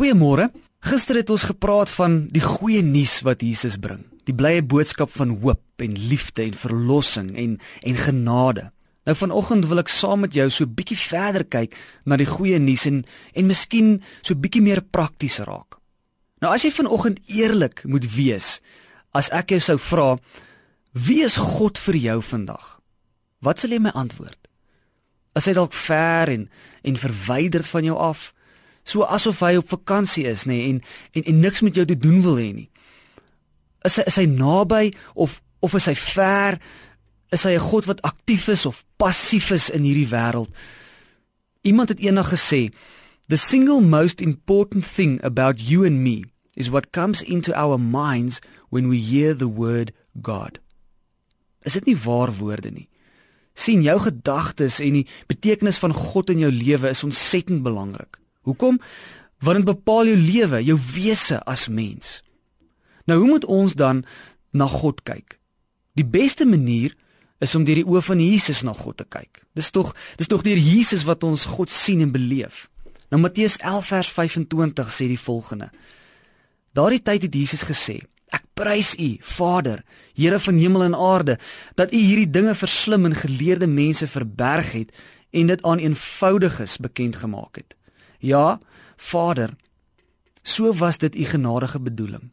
Goeiemôre. Gister het ons gepraat van die goeie nuus wat Jesus bring. Die blye boodskap van hoop en liefde en verlossing en en genade. Nou vanoggend wil ek saam met jou so bietjie verder kyk na die goeie nuus en en miskien so bietjie meer prakties raak. Nou as jy vanoggend eerlik moet wees, as ek jou sou vra, wie is God vir jou vandag? Wat sal jy my antwoord? As hy dalk ver en en verwyderd van jou af, so asof hy op vakansie is nê nee, en, en en niks met jou te doen wil hê nie. Is hy is hy naby of of is hy ver? Is hy 'n God wat aktief is of passief is in hierdie wêreld? Iemand het eendag gesê, "The single most important thing about you and me is what comes into our minds when we hear the word God." Is dit nie waar woorde nie? sien jou gedagtes en die betekenis van God in jou lewe is ontsettend belangrik. Hoekom? Want dit bepaal jou lewe, jou wese as mens. Nou hoe moet ons dan na God kyk? Die beste manier is om deur die oë van Jesus na God te kyk. Dis tog dis tog deur Jesus wat ons God sien en beleef. Nou Matteus 11 vers 25 sê die volgende. Daardie tyd het Jesus gesê: Ek prys U, Vader, Here van hemel en aarde, dat U hierdie dinge verslim en geleerde mense verberg het en dit aan eenvoudiges bekend gemaak het. Ja, Vader, so was dit u genadige bedoeling.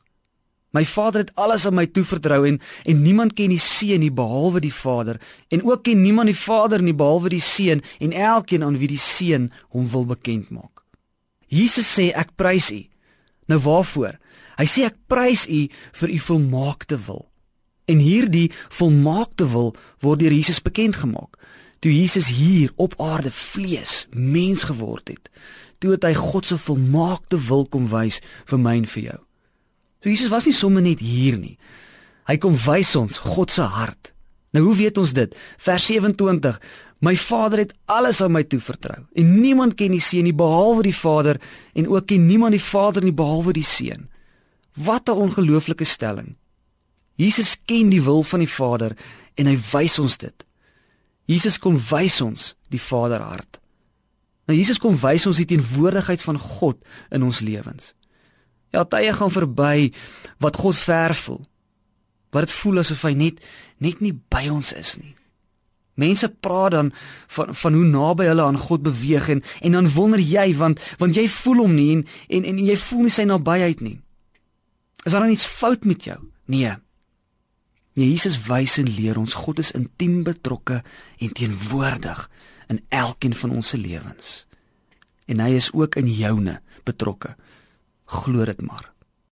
My Vader het alles aan my toevertrou en en niemand ken die Seun nie behalwe die Vader en ook ken niemand die Vader nie behalwe die Seun en elkeen aan wie die Seun hom wil bekend maak. Jesus sê ek prys u. Nou waarvoor? Hy sê ek prys u vir u volmaakte wil. En hierdie volmaakte wil word deur Jesus bekend gemaak. Toe Jesus hier op aarde vlees mens geword het, toe het hy God se volmaakte wil kom wys vir my en vir jou. So Jesus was nie sommer net hier nie. Hy kom wys ons God se hart. Nou hoe weet ons dit? Vers 27. My Vader het alles aan my toevertrou en niemand ken die Seun nie behalwe die Vader en ook ken niemand die Vader nie behalwe die Seun. Wat 'n ongelooflike stelling. Jesus ken die wil van die Vader en hy wys ons dit. Jesus kom wys ons die Vader hart. Nou Jesus kom wys ons die teenwoordigheid van God in ons lewens. Ja, tye gaan verby wat God ver voel. Wat dit voel asof hy net net nie by ons is nie. Mense praat dan van van hoe naby hulle aan God beweeg en en dan wonder jy want want jy voel hom nie en en, en jy voel nie sy nabyheid nie. Is daar dan iets fout met jou? Nee, Jesus wys en leer ons God is intiem betrokke en teenwoordig in elkeen van ons se lewens. En hy is ook in joune betrokke. Glo dit maar.